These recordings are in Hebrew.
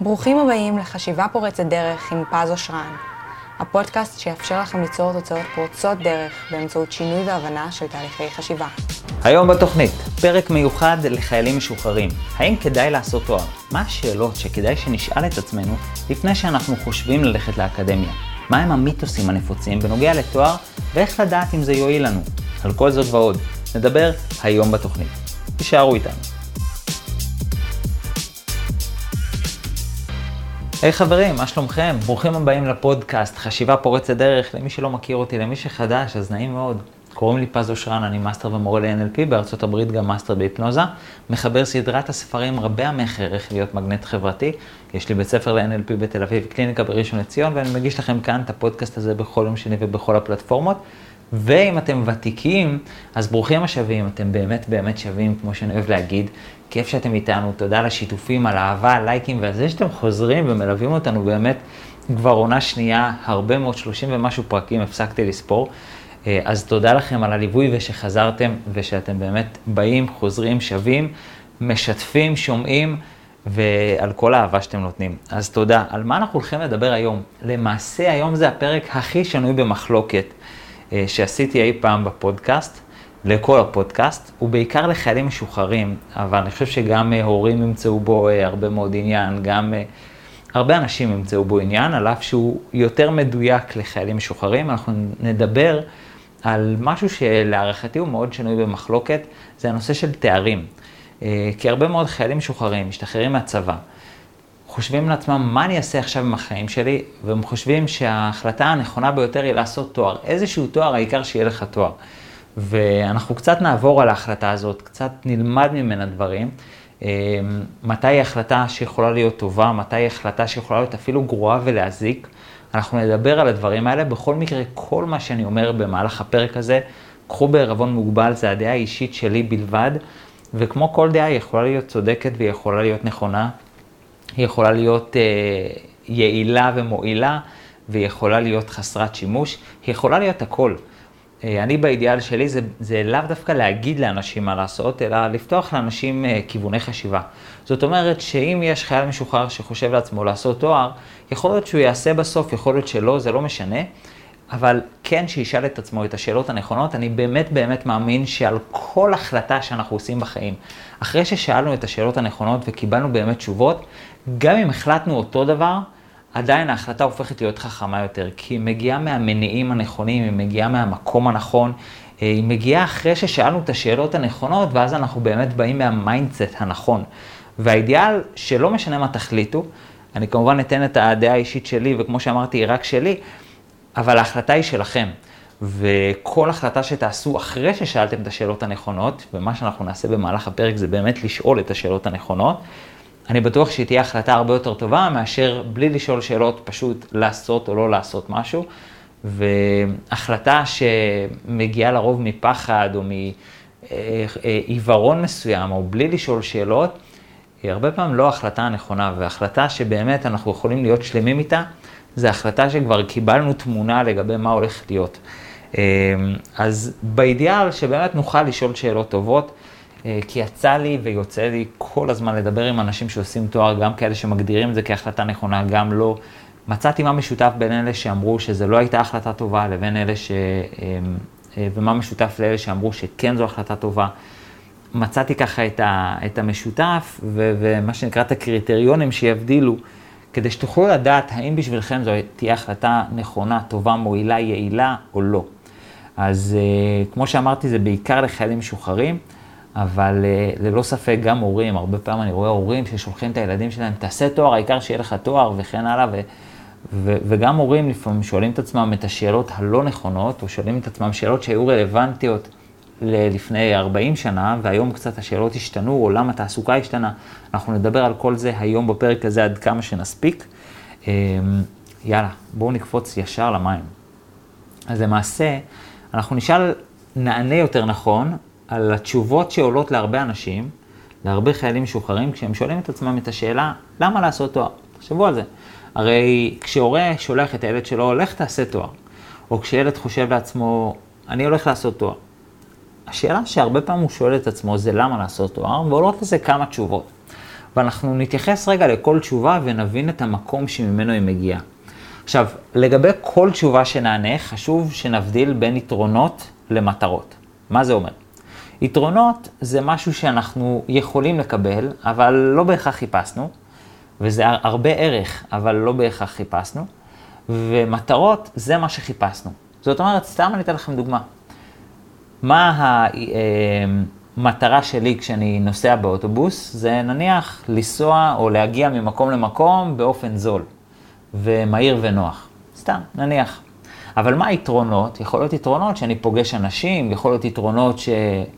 ברוכים הבאים לחשיבה פורצת דרך עם פז אושרן, הפודקאסט שיאפשר לכם ליצור תוצאות פורצות דרך באמצעות שינוי והבנה של תהליכי חשיבה. היום בתוכנית, פרק מיוחד לחיילים משוחררים. האם כדאי לעשות תואר? מה השאלות שכדאי שנשאל את עצמנו לפני שאנחנו חושבים ללכת לאקדמיה? מהם המיתוסים הנפוצים בנוגע לתואר ואיך לדעת אם זה יועיל לנו? על כל זאת ועוד, נדבר היום בתוכנית. תישארו איתנו. היי hey, חברים, מה שלומכם? ברוכים הבאים לפודקאסט חשיבה פורצת דרך. למי שלא מכיר אותי, למי שחדש, אז נעים מאוד. קוראים לי פז אושרן, אני מאסטר ומורה ל-NLP, בארצות הברית גם מאסטר בהיפנוזה. מחבר סדרת הספרים רבי המכר, איך להיות מגנט חברתי. יש לי בית ספר ל-NLP בתל אביב, קליניקה בראשון לציון, ואני מגיש לכם כאן את הפודקאסט הזה בכל יום שני ובכל הפלטפורמות. ואם אתם ותיקים, אז ברוכים השבים, אתם באמת באמת שווים, כמו שאני אוהב להגיד. כיף שאתם איתנו, תודה על השיתופים, על האהבה, לייקים, ועל זה שאתם חוזרים ומלווים אותנו באמת כבר עונה שנייה, הרבה מאוד, 30 ומשהו פרקים, הפסקתי לספור. אה, אז תודה לכם על הליווי ושחזרתם, ושאתם באמת באים, חוזרים, שווים, משתפים, שומעים, ועל כל האהבה שאתם נותנים. אז תודה. על מה אנחנו הולכים לדבר היום? למעשה היום זה הפרק הכי שנוי במחלוקת אה, שעשיתי אי פעם בפודקאסט. לכל הפודקאסט, ובעיקר לחיילים משוחררים, אבל אני חושב שגם אה, הורים ימצאו בו אה, הרבה מאוד עניין, גם אה, הרבה אנשים ימצאו בו עניין, על אף שהוא יותר מדויק לחיילים משוחררים. אנחנו נדבר על משהו שלהערכתי הוא מאוד שנוי במחלוקת, זה הנושא של תארים. כי הרבה מאוד חיילים משוחררים משתחררים מהצבא, חושבים לעצמם, מה אני אעשה עכשיו עם החיים שלי, והם חושבים שההחלטה הנכונה ביותר היא לעשות תואר. איזשהו תואר, העיקר שיהיה לך תואר. ואנחנו קצת נעבור על ההחלטה הזאת, קצת נלמד ממנה דברים. אה, מתי היא החלטה שיכולה להיות טובה, מתי היא החלטה שיכולה להיות אפילו גרועה ולהזיק. אנחנו נדבר על הדברים האלה. בכל מקרה, כל מה שאני אומר במהלך הפרק הזה, קחו בערבון מוגבל, זה הדעה האישית שלי בלבד, וכמו כל דעה, היא יכולה להיות צודקת והיא יכולה להיות נכונה, היא יכולה להיות אה, יעילה ומועילה, והיא יכולה להיות חסרת שימוש, היא יכולה להיות הכל. אה, אני באידיאל שלי זה, זה לאו דווקא להגיד לאנשים מה לעשות, אלא לפתוח לאנשים אה, כיווני חשיבה. זאת אומרת שאם יש חייל משוחרר שחושב לעצמו לעשות תואר, יכול להיות שהוא יעשה בסוף, יכול להיות שלא, זה לא משנה, אבל כן שישאל את עצמו את השאלות הנכונות. אני באמת באמת מאמין שעל כל החלטה שאנחנו עושים בחיים, אחרי ששאלנו את השאלות הנכונות וקיבלנו באמת תשובות, גם אם החלטנו אותו דבר, עדיין ההחלטה הופכת להיות חכמה יותר, כי היא מגיעה מהמניעים הנכונים, היא מגיעה מהמקום הנכון, אה, היא מגיעה אחרי ששאלנו את השאלות הנכונות, ואז אנחנו באמת באים מה-mindset הנכון. והאידיאל, שלא משנה מה תחליטו, אני כמובן אתן את הדעה האישית שלי, וכמו שאמרתי, היא רק שלי, אבל ההחלטה היא שלכם. וכל החלטה שתעשו אחרי ששאלתם את השאלות הנכונות, ומה שאנחנו נעשה במהלך הפרק זה באמת לשאול את השאלות הנכונות, אני בטוח שהיא תהיה החלטה הרבה יותר טובה מאשר בלי לשאול שאלות, פשוט לעשות או לא לעשות משהו. והחלטה שמגיעה לרוב מפחד או מעיוורון מסוים, או בלי לשאול שאלות, היא הרבה פעמים לא ההחלטה הנכונה, והחלטה שבאמת אנחנו יכולים להיות שלמים איתה, זו החלטה שכבר קיבלנו תמונה לגבי מה הולך להיות. אז באידיאל שבאמת נוכל לשאול שאלות טובות, כי יצא לי ויוצא לי כל הזמן לדבר עם אנשים שעושים תואר, גם כאלה שמגדירים את זה כהחלטה נכונה, גם לא. מצאתי מה משותף בין אלה שאמרו שזה לא הייתה החלטה טובה, לבין אלה ש... אה, אה, ומה משותף לאלה שאמרו שכן זו החלטה טובה. מצאתי ככה את, ה... את המשותף ו... ומה שנקרא את הקריטריונים שיבדילו, כדי שתוכלו לדעת האם בשבילכם זו תהיה החלטה נכונה, טובה, מועילה, יעילה או לא. אז כמו שאמרתי, זה בעיקר לחיילים משוחררים. אבל אה, ללא ספק גם הורים, הרבה פעמים אני רואה הורים ששולחים את הילדים שלהם, תעשה תואר, העיקר שיהיה לך תואר וכן הלאה, ו, ו, וגם הורים לפעמים שואלים את עצמם את השאלות הלא נכונות, או שואלים את עצמם שאלות שהיו רלוונטיות לפני 40 שנה, והיום קצת השאלות השתנו, עולם התעסוקה השתנה. אנחנו נדבר על כל זה היום בפרק הזה עד כמה שנספיק. אמ, יאללה, בואו נקפוץ ישר למים. אז למעשה, אנחנו נשאל, נענה יותר נכון, על התשובות שעולות להרבה אנשים, להרבה חיילים משוחררים, כשהם שואלים את עצמם את השאלה, למה לעשות תואר? תחשבו על זה. הרי כשהורה שולח את הילד שלו, לך תעשה תואר. או כשילד חושב לעצמו, אני הולך לעשות תואר. השאלה שהרבה פעמים הוא שואל את עצמו זה למה לעשות תואר, ועולות לזה כמה תשובות. ואנחנו נתייחס רגע לכל תשובה ונבין את המקום שממנו היא מגיעה. עכשיו, לגבי כל תשובה שנענה, חשוב שנבדיל בין יתרונות למטרות. מה זה אומר? יתרונות זה משהו שאנחנו יכולים לקבל, אבל לא בהכרח חיפשנו, וזה הרבה ערך, אבל לא בהכרח חיפשנו, ומטרות זה מה שחיפשנו. זאת אומרת, סתם אני אתן לכם דוגמה. מה המטרה אה, שלי כשאני נוסע באוטובוס? זה נניח לנסוע או להגיע ממקום למקום באופן זול ומהיר ונוח. סתם, נניח. אבל מה היתרונות? יכול להיות יתרונות שאני פוגש אנשים, יכול להיות יתרונות ש... אמ,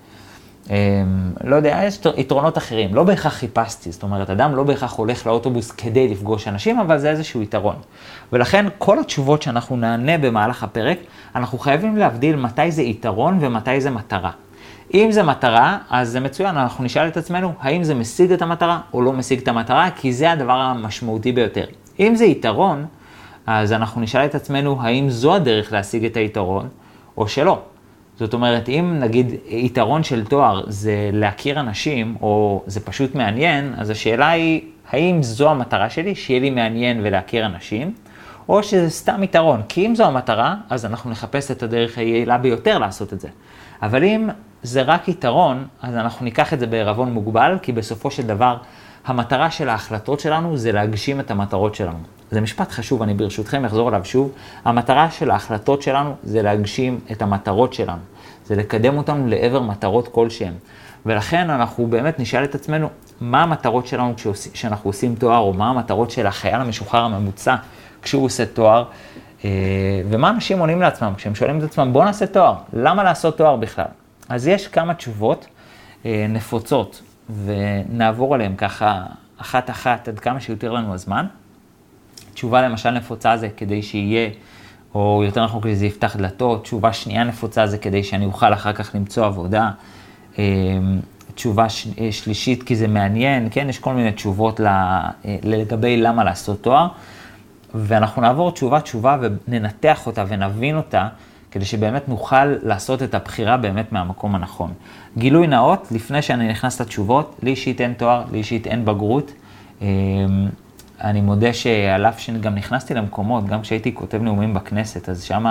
לא יודע, יש יתרונות אחרים, לא בהכרח חיפשתי, זאת אומרת, אדם לא בהכרח הולך לאוטובוס כדי לפגוש אנשים, אבל זה איזשהו יתרון. ולכן כל התשובות שאנחנו נענה במהלך הפרק, אנחנו חייבים להבדיל מתי זה יתרון ומתי זה מטרה. אם זה מטרה, אז זה מצוין, אנחנו נשאל את עצמנו, האם זה משיג את המטרה או לא משיג את המטרה, כי זה הדבר המשמעותי ביותר. אם זה יתרון, אז אנחנו נשאל את עצמנו, האם זו הדרך להשיג את היתרון, או שלא. זאת אומרת, אם נגיד יתרון של תואר זה להכיר אנשים, או זה פשוט מעניין, אז השאלה היא, האם זו המטרה שלי, שיהיה לי מעניין ולהכיר אנשים, או שזה סתם יתרון. כי אם זו המטרה, אז אנחנו נחפש את הדרך היעילה ביותר לעשות את זה. אבל אם זה רק יתרון, אז אנחנו ניקח את זה בערבון מוגבל, כי בסופו של דבר, המטרה של ההחלטות שלנו זה להגשים את המטרות שלנו. זה משפט חשוב, אני ברשותכם אחזור עליו שוב. המטרה של ההחלטות שלנו זה להגשים את המטרות שלנו. זה לקדם אותנו לעבר מטרות כלשהן. ולכן אנחנו באמת נשאל את עצמנו, מה המטרות שלנו כשאנחנו עושים תואר, או מה המטרות של החייל המשוחרר הממוצע כשהוא עושה תואר, אה, ומה אנשים עונים לעצמם כשהם שואלים את עצמם, בוא נעשה תואר, למה לעשות תואר בכלל? אז יש כמה תשובות אה, נפוצות, ונעבור עליהן ככה אחת-אחת עד כמה שיותר לנו הזמן. תשובה למשל נפוצה זה כדי שיהיה, או יותר נכון כדי שזה יפתח דלתות, תשובה שנייה נפוצה זה כדי שאני אוכל אחר כך למצוא עבודה. אמ, תשובה אה, שלישית כי זה מעניין, כן, יש כל מיני תשובות אה, לגבי למה לעשות תואר, ואנחנו נעבור תשובה-תשובה וננתח אותה ונבין אותה, כדי שבאמת נוכל לעשות את הבחירה באמת מהמקום הנכון. גילוי נאות, לפני שאני נכנס לתשובות, לי אישית אין תואר, לי אישית אין בגרות. אמ, אני מודה שעל אף שגם נכנסתי למקומות, גם כשהייתי כותב נאומים בכנסת, אז שם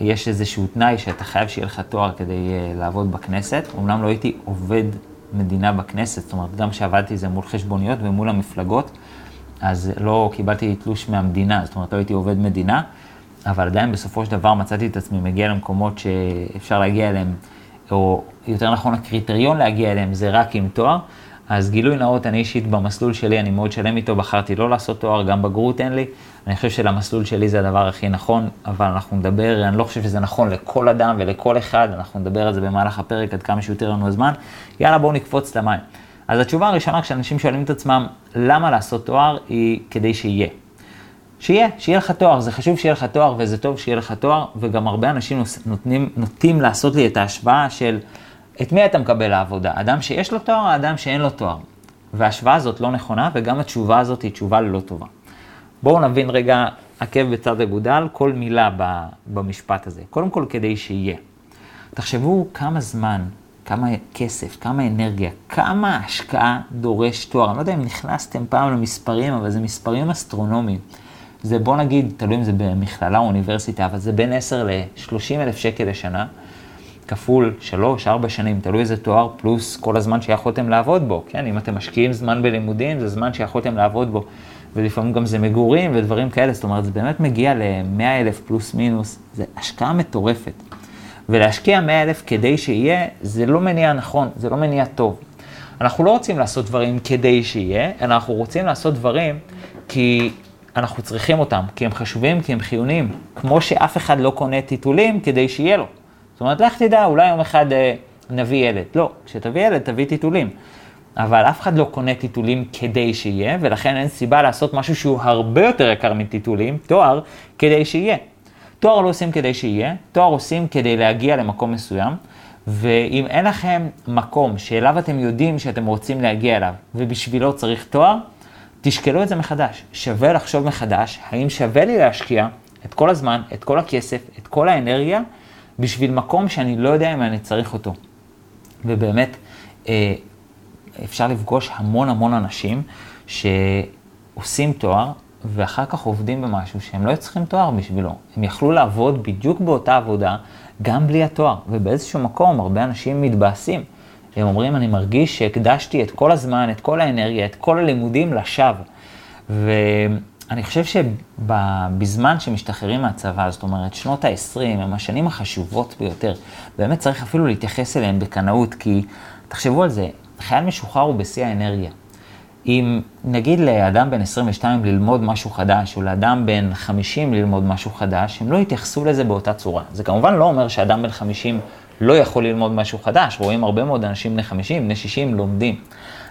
יש איזשהו תנאי שאתה חייב שיהיה לך תואר כדי uh, לעבוד בכנסת. אמנם לא הייתי עובד מדינה בכנסת, זאת אומרת, גם כשעבדתי זה מול חשבוניות ומול המפלגות, אז לא קיבלתי תלוש מהמדינה, זאת אומרת, לא הייתי עובד מדינה, אבל עדיין בסופו של דבר מצאתי את עצמי מגיע למקומות שאפשר להגיע אליהם, או יותר נכון, הקריטריון להגיע אליהם זה רק עם תואר. אז גילוי נאות, אני אישית במסלול שלי, אני מאוד שלם איתו, בחרתי לא לעשות תואר, גם בגרות אין לי. אני חושב שלמסלול שלי זה הדבר הכי נכון, אבל אנחנו נדבר, אני לא חושב שזה נכון לכל אדם ולכל אחד, אנחנו נדבר על זה במהלך הפרק עד כמה שיותר לנו הזמן. יאללה, בואו נקפוץ למים. אז התשובה הראשונה, כשאנשים שואלים את עצמם למה לעשות תואר, היא כדי שיהיה. שיהיה, שיהיה לך תואר, זה חשוב שיהיה לך תואר וזה טוב שיהיה לך תואר, וגם הרבה אנשים נותנים, נוטים לעשות לי את ההשוואה של... את מי אתה מקבל לעבודה? אדם שיש לו תואר או אדם שאין לו תואר? וההשוואה הזאת לא נכונה, וגם התשובה הזאת היא תשובה לא טובה. בואו נבין רגע, עקב בצד אגודל, כל מילה במשפט הזה. קודם כל, כדי שיהיה. תחשבו כמה זמן, כמה כסף, כמה אנרגיה, כמה השקעה דורש תואר. אני לא יודע אם נכנסתם פעם למספרים, אבל זה מספרים אסטרונומיים. זה בוא נגיד, תלוי אם זה במכללה או אוניברסיטה, אבל זה בין 10 ל-30 אלף שקל לשנה. כפול שלוש, ארבע שנים, תלוי איזה תואר, פלוס כל הזמן שיכולתם לעבוד בו, כן? אם אתם משקיעים זמן בלימודים, זה זמן שיכולתם לעבוד בו. ולפעמים גם זה מגורים ודברים כאלה, זאת אומרת, זה באמת מגיע ל-100 אלף פלוס מינוס, זה השקעה מטורפת. ולהשקיע 100 אלף כדי שיהיה, זה לא מניע נכון, זה לא מניע טוב. אנחנו לא רוצים לעשות דברים כדי שיהיה, אלא אנחנו רוצים לעשות דברים כי אנחנו צריכים אותם, כי הם חשובים, כי הם חיוניים. כמו שאף אחד לא קונה טיטולים כדי שיהיה לו. זאת אומרת, לך תדע, אולי יום אחד אה, נביא ילד. לא, כשתביא ילד, תביא טיטולים. אבל אף אחד לא קונה טיטולים כדי שיהיה, ולכן אין סיבה לעשות משהו שהוא הרבה יותר יקר מטיטולים, תואר, כדי שיהיה. תואר לא עושים כדי שיהיה, תואר עושים כדי להגיע למקום מסוים, ואם אין לכם מקום שאליו אתם יודעים שאתם רוצים להגיע אליו, ובשבילו צריך תואר, תשקלו את זה מחדש. שווה לחשוב מחדש, האם שווה לי להשקיע את כל הזמן, את כל הכסף, את כל האנרגיה, בשביל מקום שאני לא יודע אם אני צריך אותו. ובאמת, אה, אפשר לפגוש המון המון אנשים שעושים תואר, ואחר כך עובדים במשהו שהם לא צריכים תואר בשבילו. הם יכלו לעבוד בדיוק באותה עבודה, גם בלי התואר. ובאיזשהו מקום הרבה אנשים מתבאסים. הם אומרים, אני מרגיש שהקדשתי את כל הזמן, את כל האנרגיה, את כל הלימודים לשווא. ואני חושב שבזמן שמשתחררים מהצבא, זאת אומרת, שנות ה-20 הם השנים החשובות ביותר. באמת צריך אפילו להתייחס אליהם בקנאות, כי תחשבו על זה, חייל משוחרר הוא בשיא האנרגיה. אם נגיד לאדם בן 22 ללמוד משהו חדש, או לאדם בן 50 ללמוד משהו חדש, הם לא יתייחסו לזה באותה צורה. זה כמובן לא אומר שאדם בן 50 לא יכול ללמוד משהו חדש, רואים הרבה מאוד אנשים בני 50, בני 60 לומדים.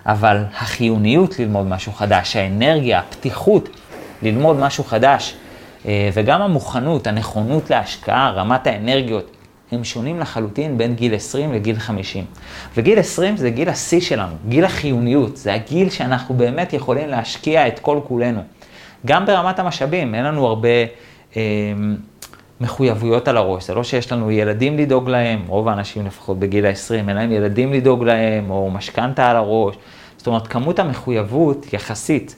אבל החיוניות ללמוד משהו חדש, האנרגיה, הפתיחות ללמוד משהו חדש, אה, וגם המוכנות, הנכונות להשקעה, רמת האנרגיות, הם שונים לחלוטין בין גיל 20 לגיל 50. וגיל 20 זה גיל השיא שלנו, גיל החיוניות, זה הגיל שאנחנו באמת יכולים להשקיע את כל כולנו. גם ברמת המשאבים, אין לנו הרבה אה, מחויבויות על הראש, זה לא שיש לנו ילדים לדאוג להם, רוב האנשים לפחות בגיל ה-20, אין להם ילדים לדאוג להם, או משכנתה על הראש. זאת אומרת, כמות המחויבות יחסית,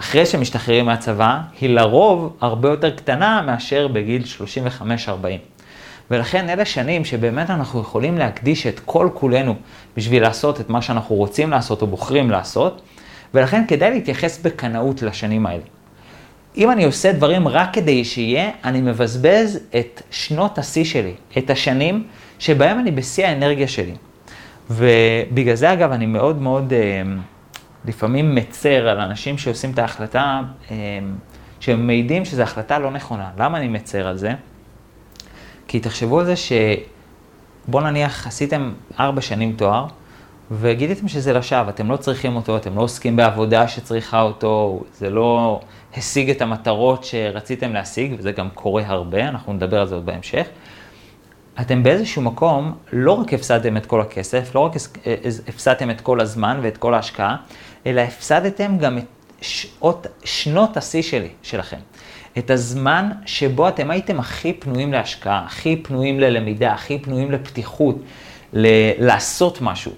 אחרי שמשתחררים מהצבא, היא לרוב הרבה יותר קטנה מאשר בגיל 35-40. ולכן אלה שנים שבאמת אנחנו יכולים להקדיש את כל כולנו בשביל לעשות את מה שאנחנו רוצים לעשות או בוחרים לעשות, ולכן כדאי להתייחס בקנאות לשנים האלה. אם אני עושה דברים רק כדי שיהיה, אני מבזבז את שנות השיא שלי, את השנים שבהם אני בשיא האנרגיה שלי. ובגלל זה אגב אני מאוד מאוד אה, לפעמים מצר על אנשים שעושים את ההחלטה, אה, שהם מעידים שזו החלטה לא נכונה. למה אני מצר על זה? כי תחשבו על זה שבוא נניח עשיתם ארבע שנים תואר, וגיליתם שזה לשווא, אתם לא צריכים אותו, אתם לא עוסקים בעבודה שצריכה אותו, זה לא השיג את המטרות שרציתם להשיג, וזה גם קורה הרבה, אנחנו נדבר על זה עוד בהמשך. אתם באיזשהו מקום לא רק הפסדתם את כל הכסף, לא רק הפסדתם את כל הזמן ואת כל ההשקעה, אלא הפסדתם גם את שעות, שנות השיא שלי, שלכם. את הזמן שבו אתם הייתם הכי פנויים להשקעה, הכי פנויים ללמידה, הכי פנויים לפתיחות, ל- לעשות משהו.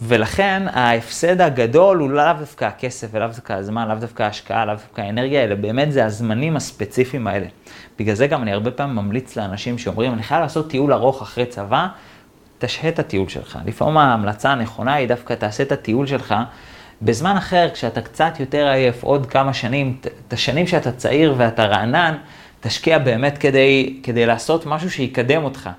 ולכן ההפסד הגדול הוא לאו דווקא הכסף ולאו דווקא הזמן, לאו דווקא ההשקעה, לאו דווקא האנרגיה, אלא באמת זה הזמנים הספציפיים האלה. בגלל זה גם אני הרבה פעמים ממליץ לאנשים שאומרים, אני חייב לעשות טיול ארוך אחרי צבא, תשהה את הטיול שלך. לפעמים ההמלצה הנכונה היא דווקא תעשה את הטיול שלך בזמן אחר, כשאתה קצת יותר עייף, עוד כמה שנים, את השנים שאתה צעיר ואתה רענן, תשקיע באמת כדי, כדי לעשות משהו שיקדם אותך.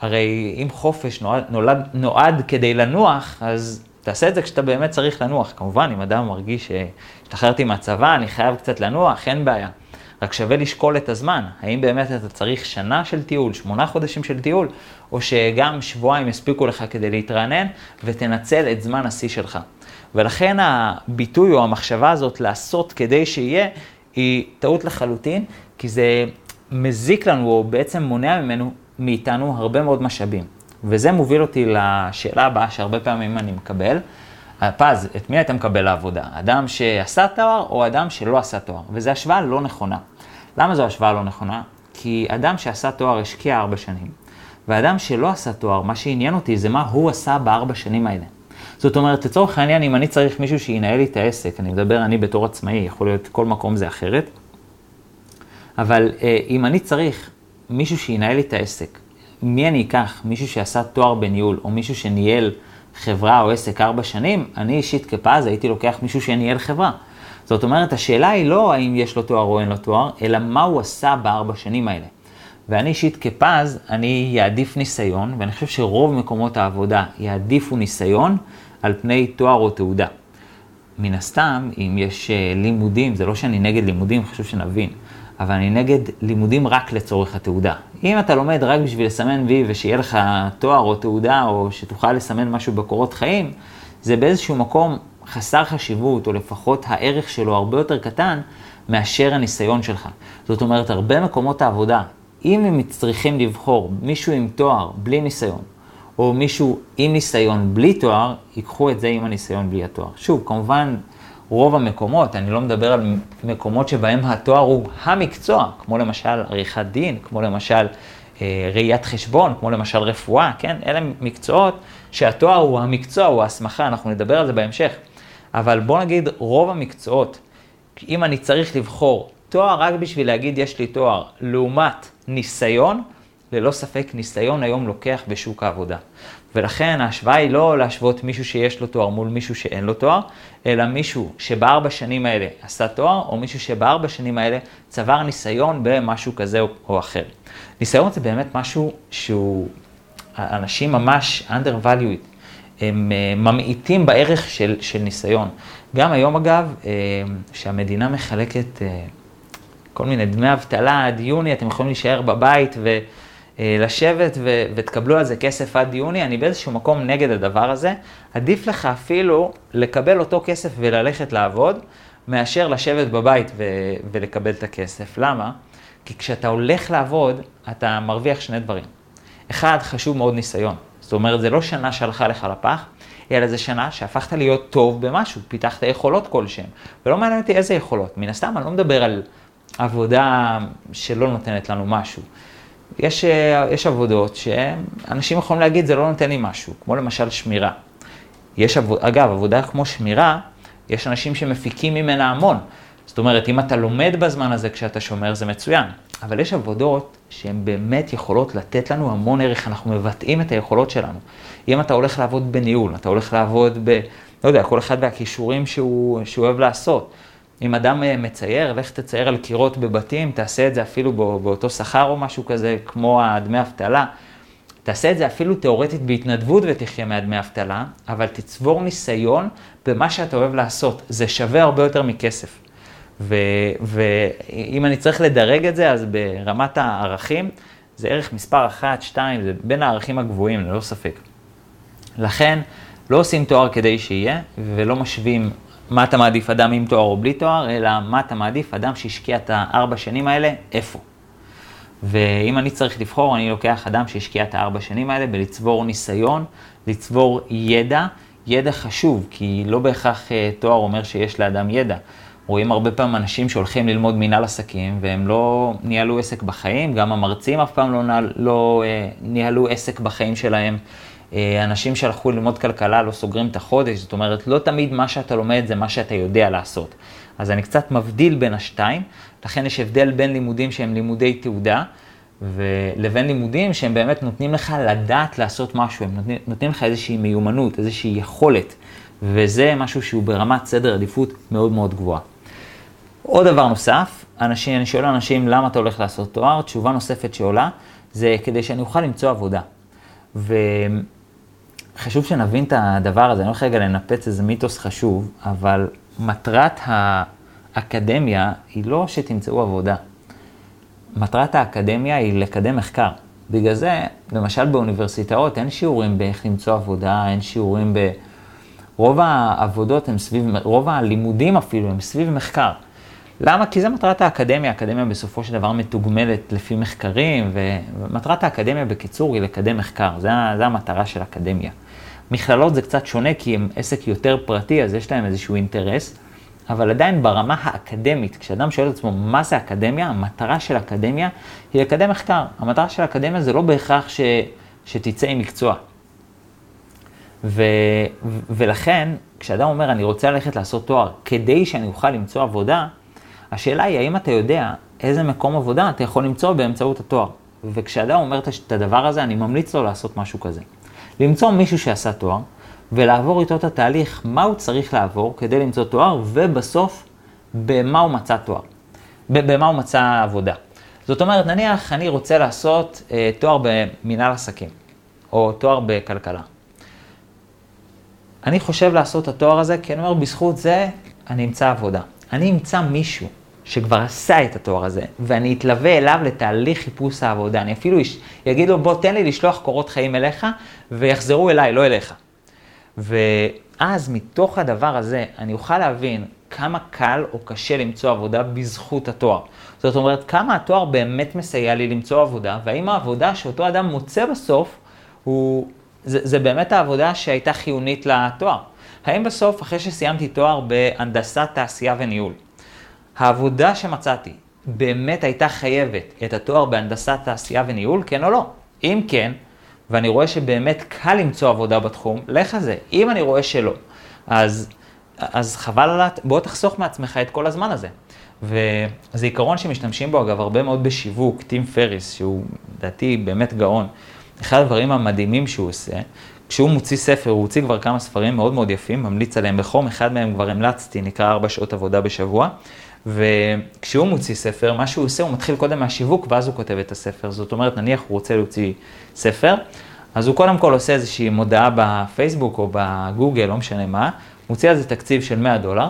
הרי אם חופש נועד, נולד, נועד כדי לנוח, אז תעשה את זה כשאתה באמת צריך לנוח. כמובן, אם אדם מרגיש שהשתחררתי מהצבא, אני חייב קצת לנוח, אין בעיה. רק שווה לשקול את הזמן, האם באמת אתה צריך שנה של טיול, שמונה חודשים של טיול, או שגם שבועיים יספיקו לך כדי להתרענן, ותנצל את זמן השיא שלך. ולכן הביטוי או המחשבה הזאת לעשות כדי שיהיה, היא טעות לחלוטין, כי זה מזיק לנו, או בעצם מונע ממנו, מאיתנו הרבה מאוד משאבים. וזה מוביל אותי לשאלה הבאה שהרבה פעמים אני מקבל. פז, את מי אתה מקבל לעבודה? אדם שעשה תואר או אדם שלא עשה תואר? וזו השוואה לא נכונה. למה זו השוואה לא נכונה? כי אדם שעשה תואר השקיע ארבע שנים, ואדם שלא עשה תואר, מה שעניין אותי זה מה הוא עשה בארבע שנים האלה. זאת אומרת, לצורך העניין, אם אני צריך מישהו שינהל לי את העסק, אני מדבר אני בתור עצמאי, יכול להיות כל מקום זה אחרת, אבל אה, אם אני צריך מישהו שינהל לי את העסק, מי אני אקח? מישהו שעשה תואר בניהול, או מישהו שניהל חברה או עסק ארבע שנים, אני אישית כפז הייתי לוקח מישהו שניהל חברה. זאת אומרת, השאלה היא לא האם יש לו תואר או אין לו תואר, אלא מה הוא עשה בארבע שנים האלה. ואני אישית כפז, אני אעדיף ניסיון, ואני חושב שרוב מקומות העבודה יעדיפו ניסיון על פני תואר או תעודה. מן הסתם, אם יש אה, לימודים, זה לא שאני נגד לימודים, חשוב שנבין, אבל אני נגד לימודים רק לצורך התעודה. אם אתה לומד רק בשביל לסמן וי ושיהיה לך תואר או תעודה, או שתוכל לסמן משהו בקורות חיים, זה באיזשהו מקום חסר חשיבות, או לפחות הערך שלו הרבה יותר קטן מאשר הניסיון שלך. זאת אומרת, הרבה מקומות העבודה, אם הם צריכים לבחור מישהו עם תואר בלי ניסיון, או מישהו עם ניסיון בלי תואר, ייקחו את זה עם הניסיון בלי התואר. שוב, כמובן, רוב המקומות, אני לא מדבר על מקומות שבהם התואר הוא המקצוע, כמו למשל עריכת דין, כמו למשל אה, ראיית חשבון, כמו למשל רפואה, כן? אלה מקצועות שהתואר הוא המקצוע, הוא ההסמכה, אנחנו נדבר על זה בהמשך. אבל בוא נגיד, רוב המקצועות, אם אני צריך לבחור תואר רק בשביל להגיד יש לי תואר, לעומת ניסיון, ללא ספק ניסיון היום לוקח בשוק העבודה. ולכן ההשוואה היא לא להשוות מישהו שיש לו תואר מול מישהו שאין לו תואר, אלא מישהו שבארבע שנים האלה עשה תואר, או מישהו שבארבע שנים האלה צבר ניסיון במשהו כזה או, אחר. ניסיון זה באמת משהו שהוא, אנשים ממש undervalued, הם אה, ממעיטים בערך של, של ניסיון. גם היום אגב, אה, שהמדינה מחלקת אה, כל מיני דמי אבטלה עד יוני, אתם יכולים להישאר בבית ו... לשבת ו- ותקבלו על זה כסף עד יוני, אני באיזשהו מקום נגד הדבר הזה. עדיף לך אפילו לקבל אותו כסף וללכת לעבוד, מאשר לשבת בבית ו- ולקבל את הכסף. למה? כי כשאתה הולך לעבוד, אתה מרוויח שני דברים. אחד, חשוב מאוד ניסיון. זאת אומרת, זה לא שנה שהלכה לך לפח, אלא זה שנה שהפכת להיות טוב במשהו, פיתחת יכולות כלשהן. ולא מעניין אותי איזה יכולות. מן הסתם, אני לא מדבר על עבודה שלא נותנת לנו משהו. יש, אה, יש עבודות שאנשים יכולים להגיד, זה לא נותן לי משהו, כמו למשל שמירה. יש, עבוד, אגב, עבודה כמו שמירה, יש אנשים שמפיקים ממנה המון. זאת אומרת, אם אתה לומד בזמן הזה כשאתה שומר, זה מצוין. אבל יש עבודות שהן באמת יכולות לתת לנו המון ערך, אנחנו מבטאים את היכולות שלנו. אם אתה הולך לעבוד בניהול, אתה הולך לעבוד ב... לא יודע, כל אחד והכישורים שהוא, שהוא אוהב לעשות. אם אדם אה, מצייר, לך תצייר על קירות בבתים, תעשה את זה אפילו באותו שכר או משהו כזה, כמו הדמי אבטלה. תעשה את זה אפילו תיאורטית בהתנדבות ותחיה מהדמי אבטלה, אבל תצבור ניסיון במה שאתה אוהב לעשות. זה שווה הרבה יותר מכסף. ואם אני צריך לדרג את זה, אז ברמת הערכים, זה ערך מספר 1, 2, זה בין הערכים הגבוהים, ללא ספק. לכן, לא עושים תואר כדי שיהיה, ולא משווים מה אתה מעדיף אדם עם תואר או בלי תואר, אלא מה אתה מעדיף אדם שהשקיע את הארבע שנים האלה, איפה. ואם אני צריך לבחור, אני לוקח אדם שהשקיע את הארבע שנים האלה בלצבור ניסיון, לצבור ידע, ידע חשוב, כי לא בהכרח אה, תואר אומר שיש לאדם ידע. רואים הרבה פעמים אנשים שהולכים ללמוד מנהל עסקים והם לא ניהלו עסק בחיים, גם המרצים אף פעם לא, לא אה, ניהלו עסק בחיים שלהם. אה, אנשים שהלכו ללמוד כלכלה לא סוגרים את החודש, זאת אומרת, לא תמיד מה שאתה לומד זה מה שאתה יודע לעשות. אז אני קצת מבדיל בין השתיים, לכן יש הבדל בין לימודים שהם לימודי תעודה, ולבין לימודים שהם באמת נותנים לך לדעת לעשות משהו, הם נותנים, נותנים לך איזושהי מיומנות, איזושהי יכולת, וזה משהו שהוא ברמת סדר עדיפות מאוד מאוד גבוהה. עוד דבר נוסף, אנשים, אני שואל אנשים למה אתה הולך לעשות תואר, תשובה נוספת שעולה, זה כדי שאני אוכל למצוא עבודה. וחשוב שנבין את הדבר הזה, אני הולך רגע לנפץ איזה מיתוס חשוב, אבל מטרת האקדמיה היא לא שתמצאו עבודה. מטרת האקדמיה היא לקדם מחקר. בגלל זה, למשל באוניברסיטאות אין שיעורים באיך למצוא עבודה, אין שיעורים ב... רוב העבודות הם סביב, רוב הלימודים אפילו הם סביב מחקר. למה? כי זה מטרת האקדמיה, האקדמיה בסופו של דבר מתוגמלת לפי מחקרים, ומטרת האקדמיה בקיצור היא לקדם מחקר, זה המטרה של אקדמיה. מכללות זה קצת שונה כי הם עסק יותר פרטי, אז יש להם איזשהו אינטרס, אבל עדיין ברמה האקדמית, כשאדם שואל את עצמו מה זה אקדמיה, המטרה של אקדמיה היא לקדם מחקר. המטרה של אקדמיה זה לא בהכרח ש, שתצא עם מקצוע. ו, ולכן, כשאדם אומר, אני רוצה ללכת לעשות תואר כדי שאני אוכל למצוא עבודה, השאלה היא, האם אתה יודע איזה מקום עבודה אתה יכול למצוא באמצעות התואר? וכשאדם אומר את הדבר הזה, אני ממליץ לו לעשות משהו כזה. למצוא מישהו שעשה תואר, ולעבור איתו את התהליך, מה הוא צריך לעבור כדי למצוא תואר, ובסוף, במה הוא מצא תואר. במה הוא מצא עבודה. זאת אומרת, נניח אני רוצה לעשות אה, תואר במנהל עסקים, או תואר בכלכלה. אני חושב לעשות את התואר הזה, כי אני אומר, בזכות זה אני אמצא עבודה. אני אמצא מישהו שכבר עשה את התואר הזה, ואני אתלווה אליו לתהליך חיפוש העבודה. אני אפילו אגיד לו, בוא תן לי לשלוח קורות חיים אליך, ויחזרו אליי, לא אליך. ואז מתוך הדבר הזה, אני אוכל להבין כמה קל או קשה למצוא עבודה בזכות התואר. זאת אומרת, כמה התואר באמת מסייע לי למצוא עבודה, והאם העבודה שאותו אדם מוצא בסוף, הוא, זה, זה באמת העבודה שהייתה חיונית לתואר. האם בסוף, אחרי שסיימתי תואר בהנדסת תעשייה וניהול, העבודה שמצאתי באמת הייתה חייבת את התואר בהנדסת תעשייה וניהול, כן או לא? אם כן, ואני רואה שבאמת קל למצוא עבודה בתחום, לך על זה. אם אני רואה שלא, אז, אז חבל על... בוא תחסוך מעצמך את כל הזמן הזה. וזה עיקרון שמשתמשים בו, אגב, הרבה מאוד בשיווק, טים פריס, שהוא לדעתי באמת גאון. אחד הדברים המדהימים שהוא עושה, כשהוא מוציא ספר, הוא הוציא כבר כמה ספרים מאוד מאוד יפים, ממליץ עליהם בחום, אחד מהם כבר המלצתי, נקרא ארבע שעות עבודה בשבוע. וכשהוא מוציא ספר, מה שהוא עושה, הוא מתחיל קודם מהשיווק, ואז הוא כותב את הספר. זאת אומרת, נניח הוא רוצה להוציא ספר, אז הוא קודם כל עושה איזושהי מודעה בפייסבוק או בגוגל, לא משנה מה, מוציא על זה תקציב של 100 דולר,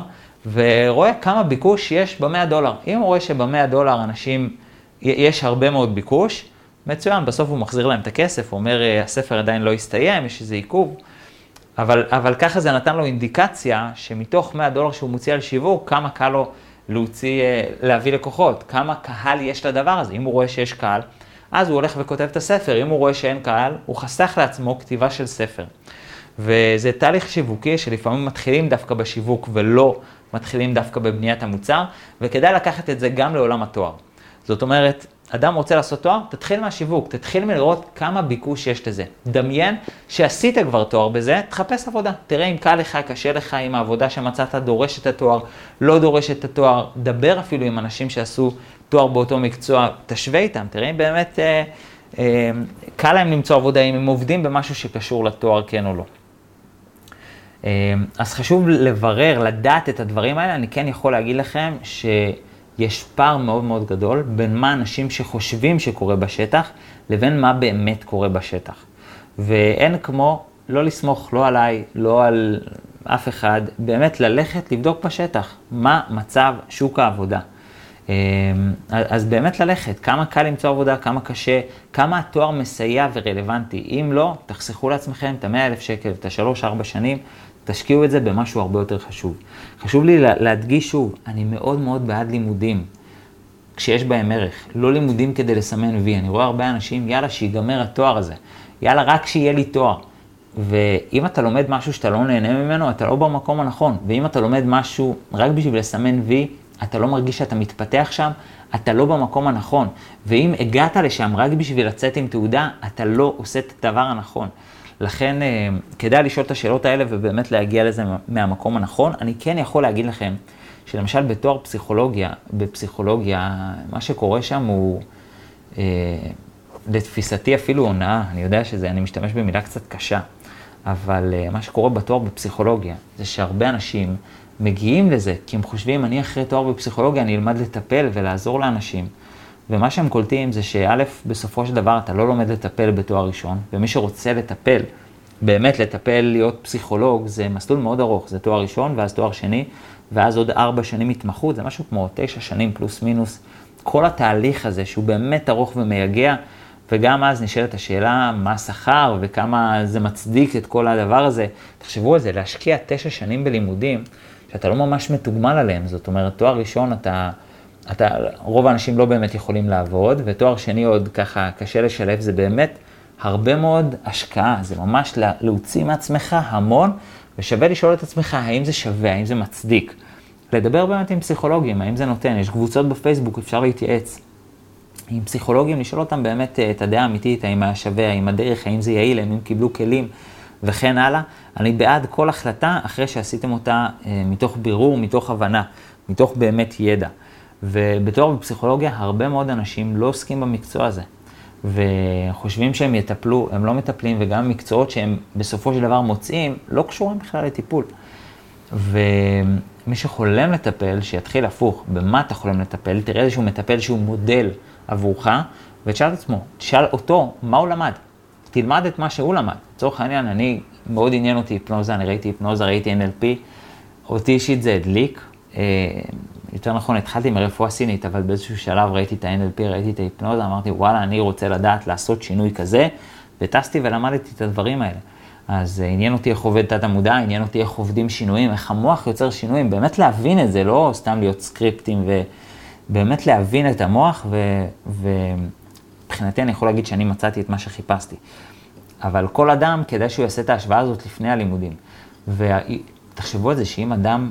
ורואה כמה ביקוש יש ב-100 דולר. אם הוא רואה שב-100 דולר אנשים, יש הרבה מאוד ביקוש, מצוין, בסוף הוא מחזיר להם את הכסף, אומר, אה, הספר עדיין לא הסתיים, יש איזה עיכוב. אבל, אבל ככה זה נתן לו אינדיקציה שמתוך 100 דולר שהוא מוציא על שיווק, כמה קל לו להוציא, אה, להביא לקוחות, כמה קהל יש לדבר הזה. אם הוא רואה שיש קהל, אז הוא הולך וכותב את הספר. אם הוא רואה שאין קהל, הוא חסך לעצמו כתיבה של ספר. וזה תהליך שיווקי שלפעמים מתחילים דווקא בשיווק ולא מתחילים דווקא בבניית המוצר, וכדאי לקחת את זה גם לעולם התואר. זאת אומרת, אדם רוצה לעשות תואר, תתחיל מהשיווק, תתחיל מלראות כמה ביקוש יש לזה. דמיין שעשית כבר תואר בזה, תחפש עבודה. תראה אם קל לך, קשה לך, אם העבודה שמצאת דורשת את התואר, לא דורשת את התואר. דבר אפילו עם אנשים שעשו תואר באותו מקצוע, תשווה איתם, תראה אם באמת אה, אה, קל להם למצוא עבודה, אם הם עובדים במשהו שקשור לתואר, כן או לא. אה, אז חשוב לברר, לדעת את הדברים האלה. אני כן יכול להגיד לכם ש... יש פער מאוד מאוד גדול בין מה אנשים שחושבים שקורה בשטח, לבין מה באמת קורה בשטח. ואין כמו לא לסמוך לא עליי, לא על אף אחד, באמת ללכת לבדוק בשטח מה מצב שוק העבודה. אמ, אז באמת ללכת, כמה קל למצוא עבודה, כמה קשה, כמה התואר מסייע ורלוונטי. אם לא, תחסכו לעצמכם את ה-100 אלף שקל, את ה-3-4 שנים, תשקיעו את זה במשהו הרבה יותר חשוב. חשוב לי להדגיש שוב, אני מאוד מאוד בעד לימודים, כשיש בהם ערך. לא לימודים כדי לסמן וי. אני רואה הרבה אנשים, יאללה, שיגמר התואר הזה. יאללה, רק שיהיה לי תואר. ואם אתה לומד משהו שאתה לא נהנה ממנו, אתה לא במקום הנכון. ואם אתה לומד משהו רק בשביל לסמן וי, אתה לא מרגיש שאתה מתפתח שם, אתה לא במקום הנכון. ואם הגעת לשם רק בשביל לצאת עם תעודה, אתה לא עושה את הדבר הנכון. לכן אה, כדאי לשאול את השאלות האלה ובאמת להגיע לזה מהמקום הנכון. אני כן יכול להגיד לכם שלמשל בתואר פסיכולוגיה, בפסיכולוגיה, מה שקורה שם הוא אה, לתפיסתי אפילו הונאה. אני יודע שזה, אני משתמש במילה קצת קשה, אבל אה, מה שקורה בתואר בפסיכולוגיה זה שהרבה אנשים מגיעים לזה כי הם חושבים, אני אחרי תואר בפסיכולוגיה, אני אלמד לטפל ולעזור לאנשים. ומה שהם קולטים זה שא', בסופו של דבר אתה לא לומד לטפל בתואר ראשון, ומי שרוצה לטפל, באמת לטפל, להיות פסיכולוג, זה מסלול מאוד ארוך, זה תואר ראשון ואז תואר שני, ואז עוד ארבע שנים התמחות, זה משהו כמו תשע שנים פלוס מינוס. כל התהליך הזה שהוא באמת ארוך ומייגע, וגם אז נשאלת השאלה מה השכר וכמה זה מצדיק את כל הדבר הזה. תחשבו על זה, להשקיע תשע שנים בלימודים, שאתה לא ממש מתוגמל עליהם, זאת אומרת, תואר ראשון אתה... אתה, רוב האנשים לא באמת יכולים לעבוד, ותואר שני עוד ככה קשה לשלב, זה באמת הרבה מאוד השקעה, זה ממש להוציא מעצמך המון, ושווה לשאול את עצמך האם זה שווה, האם זה מצדיק. לדבר באמת עם פסיכולוגים, האם זה נותן, יש קבוצות בפייסבוק, אפשר להתייעץ. עם פסיכולוגים, לשאול אותם באמת אה, את הדעה האמיתית, האם היה שווה, האם הדרך, האם זה יעיל, האם הם קיבלו כלים וכן הלאה. אני בעד כל החלטה אחרי שעשיתם אותה אה, מתוך בירור, מתוך הבנה, מתוך באמת ידע. ובתואר בפסיכולוגיה הרבה מאוד אנשים לא עוסקים במקצוע הזה. וחושבים שהם יטפלו, הם לא מטפלים, וגם מקצועות שהם בסופו של דבר מוצאים, לא קשורים בכלל לטיפול. ומי שחולם לטפל, שיתחיל הפוך, במה אתה חולם לטפל, תראה איזשהו מטפל שהוא מודל עבורך, ותשאל את עצמו, תשאל אותו, מה הוא למד? תלמד את מה שהוא למד. לצורך העניין, אני, מאוד עניין אותי היפנוזה, אני ראיתי היפנוזה, ראיתי NLP, אותי אישית זה הדליק. יותר נכון, התחלתי עם הרפואה סינית, אבל באיזשהו שלב ראיתי את ה-NLP, ראיתי את ההיפנוזה, אמרתי, וואלה, אני רוצה לדעת לעשות שינוי כזה, וטסתי ולמדתי את הדברים האלה. אז אה, עניין אותי איך עובד תת המודע, עניין אותי איך עובדים שינויים, איך המוח יוצר שינויים, באמת להבין את זה, לא סתם להיות סקריפטים, ובאמת להבין את המוח, ומבחינתי אני יכול להגיד שאני מצאתי את מה שחיפשתי. אבל כל אדם, כדאי שהוא יעשה את ההשוואה הזאת לפני הלימודים. ותחשבו על זה שאם אדם...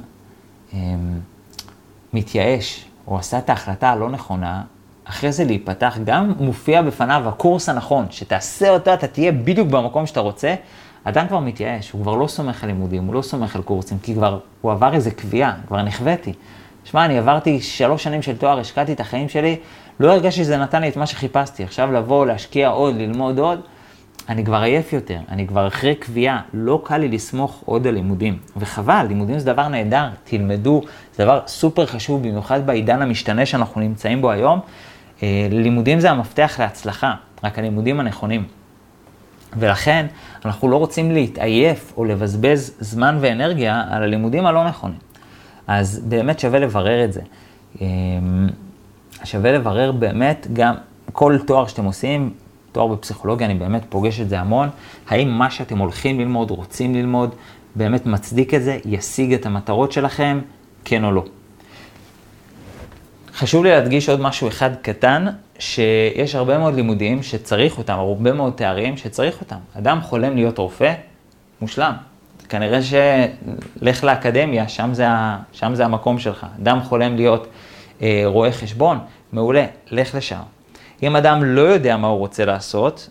מתייאש, או עשה את ההחלטה הלא נכונה, אחרי זה להיפתח, גם מופיע בפניו הקורס הנכון, שתעשה אותו, אתה תהיה בדיוק במקום שאתה רוצה, אדם כבר מתייאש, הוא כבר לא סומך על לימודים, הוא לא סומך על קורסים, כי כבר הוא עבר איזה קביעה, כבר נכוויתי. שמע, אני עברתי שלוש שנים של תואר, השקעתי את החיים שלי, לא הרגשתי שזה נתן לי את מה שחיפשתי. עכשיו לבוא, להשקיע עוד, ללמוד עוד, אני כבר עייף יותר, אני כבר אחרי קביעה, לא קל לי לסמוך עוד על לימודים. וחבל, לימודים זה דבר נהדר, תלמדו, זה דבר סופר חשוב, במיוחד בעידן המשתנה שאנחנו נמצאים בו היום. אה, לימודים זה המפתח להצלחה, רק הלימודים הנכונים. ולכן אנחנו לא רוצים להתעייף או לבזבז זמן ואנרגיה על הלימודים הלא נכונים. אז באמת שווה לברר את זה. אה, שווה לברר באמת גם כל תואר שאתם עושים, תואר בפסיכולוגיה, אני באמת פוגש את זה המון, האם מה שאתם הולכים ללמוד, רוצים ללמוד, באמת מצדיק את זה, ישיג את המטרות שלכם, כן או לא. חשוב לי להדגיש עוד משהו אחד קטן, שיש הרבה מאוד לימודים שצריך אותם, הרבה מאוד תארים שצריך אותם. אדם חולם להיות רופא, מושלם. כנראה שלך לאקדמיה, שם זה, שם זה המקום שלך. אדם חולם להיות אה, רואה חשבון, מעולה, לך לשם. אם אדם לא יודע מה הוא רוצה לעשות,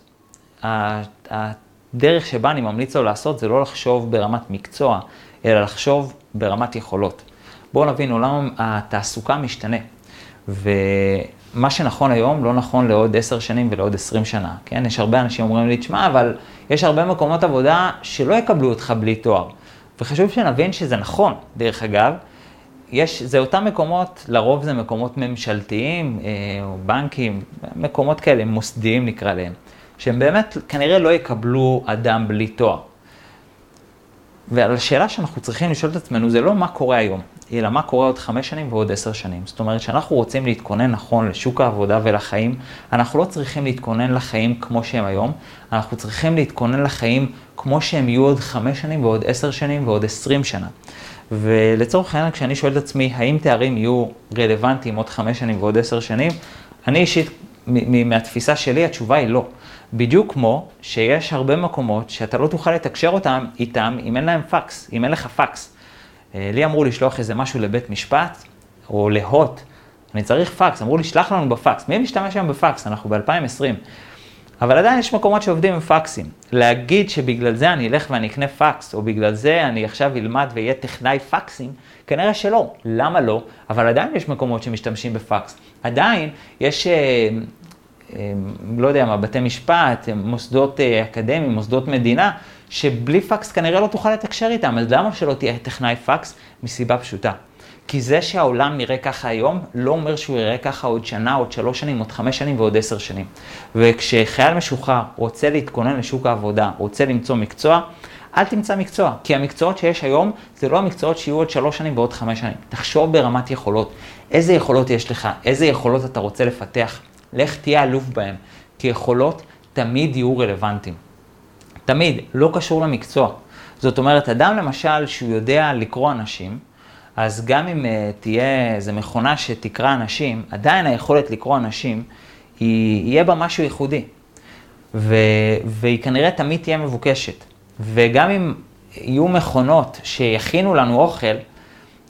הדרך שבה אני ממליץ לו לעשות זה לא לחשוב ברמת מקצוע, אלא לחשוב ברמת יכולות. בואו נבין, עולם התעסוקה משתנה. ומה שנכון היום לא נכון לעוד עשר שנים ולעוד עשרים שנה, כן? יש הרבה אנשים אומרים לי, תשמע, אבל יש הרבה מקומות עבודה שלא יקבלו אותך בלי תואר. וחשוב שנבין שזה נכון, דרך אגב. יש, זה אותם מקומות, לרוב זה מקומות ממשלתיים, אה, או בנקים, מקומות כאלה, מוסדיים נקרא להם, שהם באמת כנראה לא יקבלו אדם בלי תואר. ועל השאלה שאנחנו צריכים לשאול את עצמנו זה לא מה קורה היום, אלא מה קורה עוד חמש שנים ועוד עשר שנים. זאת אומרת שאנחנו רוצים להתכונן נכון לשוק העבודה ולחיים, אנחנו לא צריכים להתכונן לחיים כמו שהם היום, אנחנו צריכים להתכונן לחיים כמו שהם יהיו עוד חמש שנים ועוד עשר שנים ועוד עשרים שנה. ולצורך העניין, כשאני שואל את עצמי, האם תארים יהיו רלוונטיים עוד חמש שנים ועוד עשר שנים, אני אישית, מהתפיסה שלי, התשובה היא לא. בדיוק כמו שיש הרבה מקומות שאתה לא תוכל לתקשר אותם איתם אם אין להם פקס, אם אין לך פקס. אה, לי אמרו לשלוח איזה משהו לבית משפט, או להוט, אני צריך פקס, אמרו לי, שלח לנו בפקס. מי משתמש היום בפקס? אנחנו ב-2020. אבל עדיין יש מקומות שעובדים עם פקסים. להגיד שבגלל זה אני אלך ואני אקנה פקס, או בגלל זה אני עכשיו אלמד ואהיה טכנאי פקסים, כנראה שלא. למה לא? אבל עדיין יש מקומות שמשתמשים בפקס. עדיין יש, אה, אה, לא יודע מה, בתי משפט, מוסדות אה, אקדמיים, מוסדות מדינה, שבלי פקס כנראה לא תוכל לתקשר איתם. אז למה שלא תהיה טכנאי פקס? מסיבה פשוטה. כי זה שהעולם נראה ככה היום, לא אומר שהוא יראה ככה עוד שנה, עוד שלוש שנים, עוד חמש שנים ועוד עשר שנים. וכשחייל משוחרר רוצה להתכונן לשוק העבודה, רוצה למצוא מקצוע, אל תמצא מקצוע, כי המקצועות שיש היום זה לא המקצועות שיהיו עוד שלוש שנים ועוד חמש שנים. תחשוב ברמת יכולות, איזה יכולות יש לך, איזה יכולות אתה רוצה לפתח, לך תהיה אלוף בהם, כי יכולות תמיד יהיו רלוונטיים. תמיד, לא קשור למקצוע. זאת אומרת, אדם למשל שהוא יודע לקרוא אנשים, אז גם אם uh, תהיה איזו מכונה שתקרא אנשים, עדיין היכולת לקרוא אנשים, היא, יהיה בה משהו ייחודי. ו, והיא כנראה תמיד תהיה מבוקשת. וגם אם יהיו מכונות שיכינו לנו אוכל,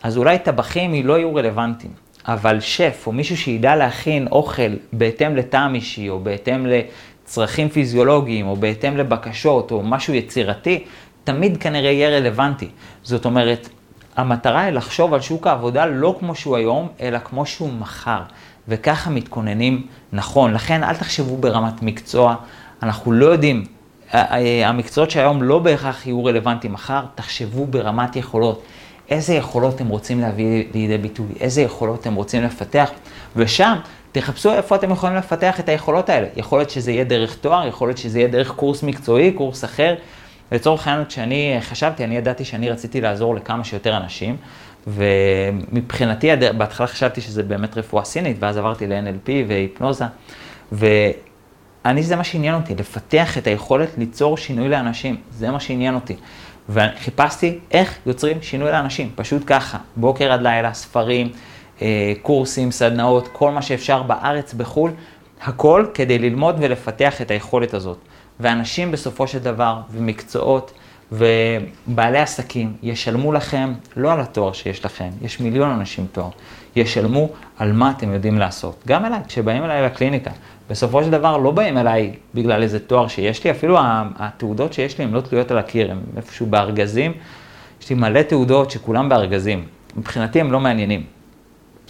אז אולי טבחים לא יהיו רלוונטיים. אבל שף או מישהו שידע להכין אוכל בהתאם לטעם אישי, או בהתאם לצרכים פיזיולוגיים, או בהתאם לבקשות, או משהו יצירתי, תמיד כנראה יהיה רלוונטי. זאת אומרת, המטרה היא לחשוב על שוק העבודה לא כמו שהוא היום, אלא כמו שהוא מחר. וככה מתכוננים נכון. לכן אל תחשבו ברמת מקצוע, אנחנו לא יודעים, המקצועות שהיום לא בהכרח יהיו רלוונטיים מחר, תחשבו ברמת יכולות. איזה יכולות אתם רוצים להביא לידי ביטוי, איזה יכולות אתם רוצים לפתח, ושם תחפשו איפה אתם יכולים לפתח את היכולות האלה. יכול להיות שזה יהיה דרך תואר, יכול להיות שזה יהיה דרך קורס מקצועי, קורס אחר. לצורך העניין, כשאני חשבתי, אני ידעתי שאני רציתי לעזור לכמה שיותר אנשים, ומבחינתי, בהתחלה חשבתי שזה באמת רפואה סינית, ואז עברתי ל-NLP והיפנוזה, ואני, זה מה שעניין אותי, לפתח את היכולת ליצור שינוי לאנשים, זה מה שעניין אותי. וחיפשתי איך יוצרים שינוי לאנשים, פשוט ככה, בוקר עד לילה, ספרים, אה, קורסים, סדנאות, כל מה שאפשר בארץ, בחו"ל, הכל כדי ללמוד ולפתח את היכולת הזאת. ואנשים בסופו של דבר, ומקצועות, ובעלי עסקים ישלמו לכם לא על התואר שיש לכם, יש מיליון אנשים תואר, ישלמו על מה אתם יודעים לעשות. גם אליי, כשבאים אליי לקליניקה, בסופו של דבר לא באים אליי בגלל איזה תואר שיש לי, אפילו התעודות שיש לי הן לא תלויות על הקיר, הן איפשהו בארגזים. יש לי מלא תעודות שכולם בארגזים. מבחינתי הם לא מעניינים.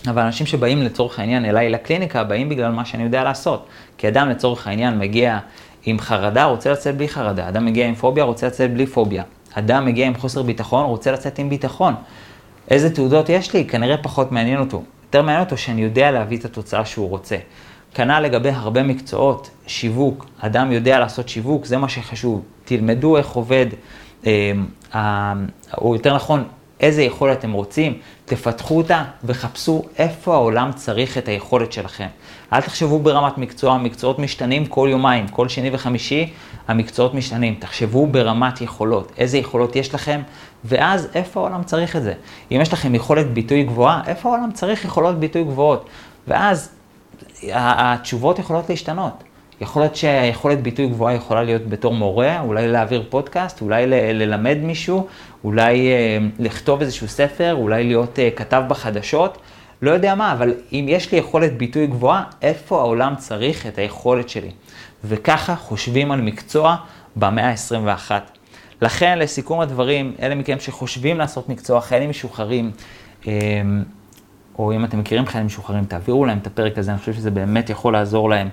אבל אנשים שבאים לצורך העניין אליי לקליניקה, באים בגלל מה שאני יודע לעשות. כי אדם לצורך העניין מגיע עם חרדה, רוצה לצאת בלי חרדה. אדם מגיע עם פוביה, רוצה לצאת בלי פוביה. אדם מגיע עם חוסר ביטחון, רוצה לצאת עם ביטחון. איזה תעודות יש לי? כנראה פחות מעניין אותו. יותר מעניין אותו שאני יודע להביא את התוצאה שהוא רוצה. כנ"ל לגבי הרבה מקצועות, שיווק, אדם יודע לעשות שיווק, זה מה שחשוב. תלמדו איך עובד, אה, או יותר נכון, איזה יכולת אתם רוצים, תפתחו אותה וחפשו איפה העולם צריך את היכולת שלכם. אל תחשבו ברמת מקצוע, המקצועות משתנים כל יומיים, כל שני וחמישי המקצועות משתנים. תחשבו ברמת יכולות, איזה יכולות יש לכם, ואז איפה העולם צריך את זה. אם יש לכם יכולת ביטוי גבוהה, איפה העולם צריך יכולות ביטוי גבוהות. ואז התשובות יכולות להשתנות. יכול להיות שהיכולת ביטוי גבוהה יכולה להיות בתור מורה, אולי להעביר פודקאסט, אולי ל- ללמד מישהו, אולי אה, לכתוב איזשהו ספר, אולי להיות אה, כתב בחדשות, לא יודע מה, אבל אם יש לי יכולת ביטוי גבוהה, איפה העולם צריך את היכולת שלי? וככה חושבים על מקצוע במאה ה-21. לכן, לסיכום הדברים, אלה מכם שחושבים לעשות מקצוע, חיילים משוחררים, אה, או אם אתם מכירים חיילים משוחררים, תעבירו להם את הפרק הזה, אני חושב שזה באמת יכול לעזור להם.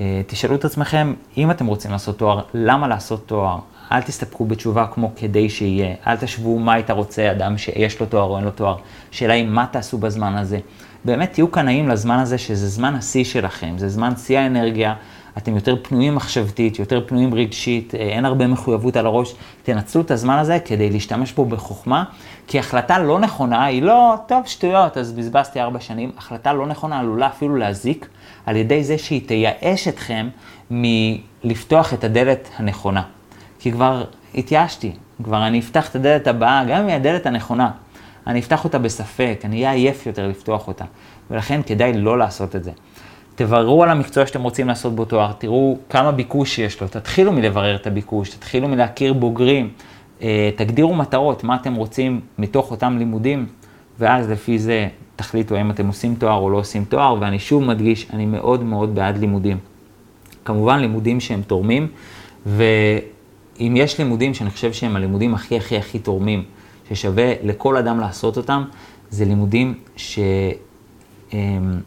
אה, תשאלו את עצמכם, אם אתם רוצים לעשות תואר, למה לעשות תואר? אל תסתפקו בתשובה כמו כדי שיהיה. אל תשוו מה היית רוצה, אדם שיש לו תואר או אין לו תואר. שאלה היא, מה תעשו בזמן הזה? באמת תהיו קנאים לזמן הזה, שזה זמן השיא שלכם, זה זמן שיא האנרגיה. אתם יותר פנויים מחשבתית, יותר פנויים רגשית, אה, אין הרבה מחויבות על הראש. תנצלו את הזמן הזה כדי להשתמש בו בחוכמה, כי החלטה לא נכונה היא לא, טוב, שטויות, אז בזבזתי ארבע שנים. החלטה לא נכונה עלולה אפילו להזיק על ידי זה שהיא תייאש אתכם מלפתוח את הדלת הנכונה. כי כבר התייאשתי, כבר אני אפתח את הדלת הבאה, גם אם היא הדלת הנכונה. אני אפתח אותה בספק, אני אהיה עייף יותר לפתוח אותה. ולכן כדאי לא לעשות את זה. תבררו על המקצוע שאתם רוצים לעשות בו תואר, תראו כמה ביקוש יש לו, תתחילו מלברר את הביקוש, תתחילו מלהכיר בוגרים, תגדירו מטרות, מה אתם רוצים מתוך אותם לימודים, ואז לפי זה תחליטו האם אתם עושים תואר או לא עושים תואר, ואני שוב מדגיש, אני מאוד מאוד בעד לימודים. כמובן לימודים שהם תורמים, ואם יש לימודים שאני חושב שהם הלימודים הכי הכי הכי תורמים, ששווה לכל אדם לעשות אותם, זה לימודים ש...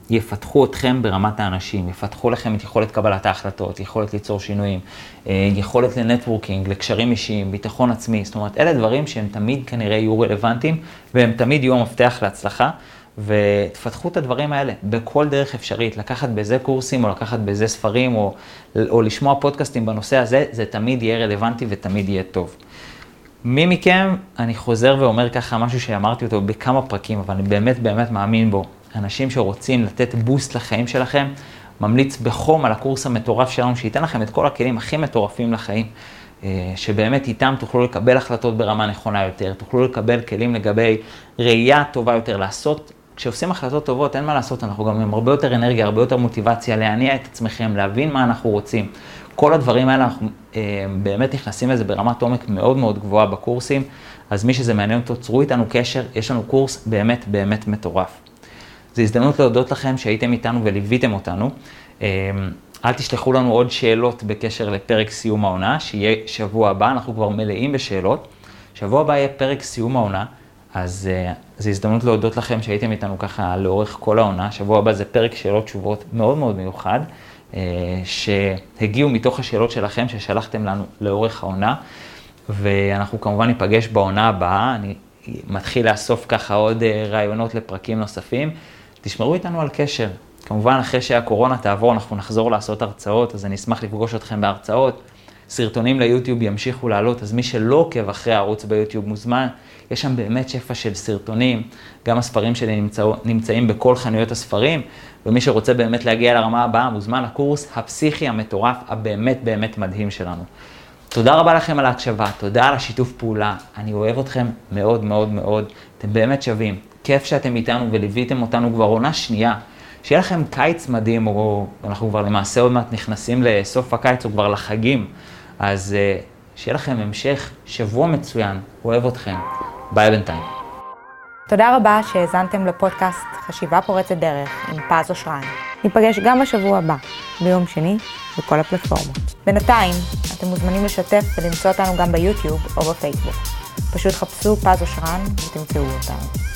יפתחו אתכם ברמת האנשים, יפתחו לכם את יכולת קבלת ההחלטות, יכולת ליצור שינויים, אה, יכולת לנטוורקינג, לקשרים אישיים, ביטחון עצמי, זאת אומרת, אלה דברים שהם תמיד כנראה יהיו רלוונטיים, והם תמיד יהיו המפתח להצלחה, ותפתחו את הדברים האלה בכל דרך אפשרית, לקחת בזה קורסים, או לקחת בזה ספרים, או, או לשמוע פודקאסטים בנושא הזה, זה תמיד יהיה רלוונטי ותמיד יהיה טוב. מי מכם, אני חוזר ואומר ככה משהו שאמרתי אותו בכמה פרקים, אבל אני באמת באמת מאמין בו. אנשים שרוצים לתת בוסט לחיים שלכם, ממליץ בחום על הקורס המטורף שלנו, שייתן לכם את כל הכלים הכי מטורפים לחיים, אה, שבאמת איתם תוכלו לקבל החלטות ברמה נכונה יותר, תוכלו לקבל כלים לגבי ראייה טובה יותר, לעשות, כשעושים החלטות טובות אין מה לעשות, אנחנו גם עם הרבה יותר אנרגיה, הרבה יותר מוטיבציה, להניע את עצמכם, להבין מה אנחנו רוצים. כל הדברים האלה, אנחנו אה, באמת נכנסים לזה ברמת עומק מאוד מאוד גבוהה בקורסים, אז מי שזה מעניין אותו, צרו איתנו קשר, יש לנו קורס באמת באמת מטורף. זו הזדמנות להודות לכם שהייתם איתנו וליוויתם אותנו. אמ, אל תשלחו לנו עוד שאלות בקשר לפרק סיום העונה, שיהיה שבוע הבא, אנחנו כבר מלאים בשאלות. שבוע הבא יהיה פרק סיום העונה, אז uh, זו הזדמנות להודות לכם שהייתם איתנו ככה לאורך כל העונה. שבוע הבא זה פרק שאלות תשובות מאוד מאוד מיוחד, uh, שהגיעו מתוך השאלות שלכם ששלחתם לנו לאורך העונה, ואנחנו כמובן ניפגש בעונה הבאה. אני מתחיל לאסוף ככה עוד uh, רעיונות לפרקים נוספים. תשמרו איתנו על קשר. כמובן, אחרי שהקורונה תעבור, אנחנו נחזור לעשות הרצאות, אז אני אשמח לפגוש אתכם בהרצאות. סרטונים ליוטיוב ימשיכו לעלות, אז מי שלא עוקב אחרי הערוץ ביוטיוב מוזמן. יש שם באמת שפע של סרטונים, גם הספרים שלי נמצא, נמצאים בכל חנויות הספרים, ומי שרוצה באמת להגיע לרמה הבאה מוזמן לקורס הפסיכי המטורף, הבאמת באמת מדהים שלנו. תודה רבה לכם על ההקשבה, תודה על השיתוף פעולה, אני אוהב אתכם מאוד מאוד מאוד, אתם באמת שווים. כיף שאתם איתנו וליוויתם אותנו כבר עונה שנייה. שיהיה לכם קיץ מדהים, או אנחנו כבר למעשה עוד מעט נכנסים לסוף הקיץ או כבר לחגים. אז uh, שיהיה לכם המשך שבוע מצוין, אוהב אתכם. ביי בינתיים. תודה רבה שהאזנתם לפודקאסט חשיבה פורצת דרך עם פז אושרן. ניפגש גם בשבוע הבא, ביום שני, בכל הפלטפורמות. בינתיים, אתם מוזמנים לשתף ולמצוא אותנו גם ביוטיוב או בפייסבוק. פשוט חפשו פז אושרן ותמצאו אותנו.